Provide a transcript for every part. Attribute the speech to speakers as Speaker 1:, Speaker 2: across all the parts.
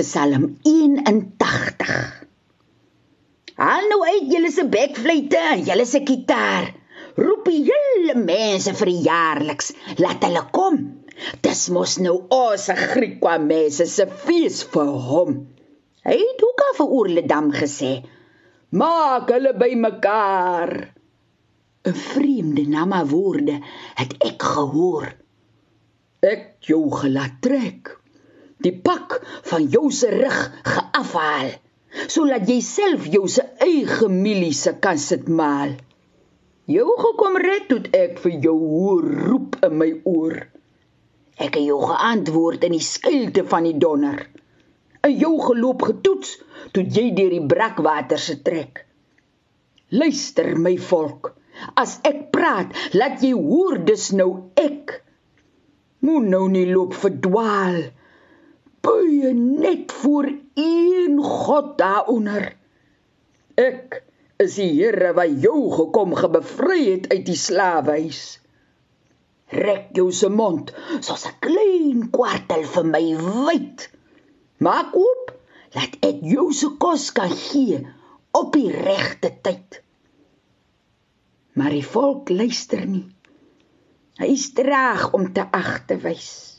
Speaker 1: Psalm 81. Haal nou uit julle se bekfluite en julle se gitaar. Roep die hele mense vir die jaarliks. Laat hulle kom. Dis mos nou ons Griekwa mense se fees vir hom. Hy het ook al vir Oorledam gesê: "Maak hulle bymekaar." 'n Vreemde nama woorde het ek gehoor. Ek jou gelaat trek. Die pak van jou se rug geafhaal sodat jy self jou se eie miliese kan sit maal. Jou gekom red toe ek vir jou hoor roep in my oor. Ek het jou geantwoord in die skilte van die donder. In jou geloop getoets toe jy deur die brakwater se trek. Luister my volk, as ek praat, laat jy hoor dis nou ek. Moen nou nie loop verdwaal. Buie net voor een God daaronder. Ek is die Here wat jou gekom gebevry het uit die slawehuis. Rek jou se mond soos 'n klein kwartel vir my wyd. Maak oop, laat ek jou se kos kan gee op die regte tyd. Maar die volk luister nie. Hy is traag om te agterwys.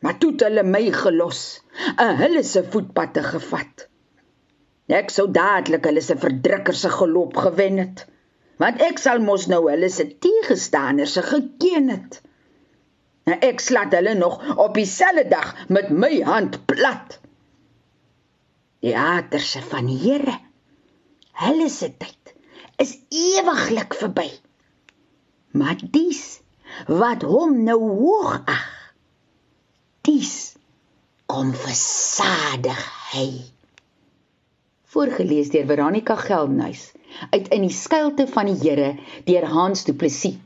Speaker 1: Maar toe het hulle my gelos, en hulle se voetpadte gevat. Ek sou dadelik hulle se verdrukker se geloop gewen het, want ek sal mos nou hulle se tegenstanders se geken het. En ek slat hulle nog op dieselfde dag met my hand plat. Theaterse van die Here. Hulle se tyd is ewiglik verby. Maar dis wat hom nou hoog ag. Dis kom versadig hy. Voorgeles deur Veronica Geldnys uit in die skuilte van die Here deur Hans Du Plessis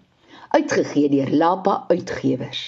Speaker 1: uitgegee deur Lapa Uitgewers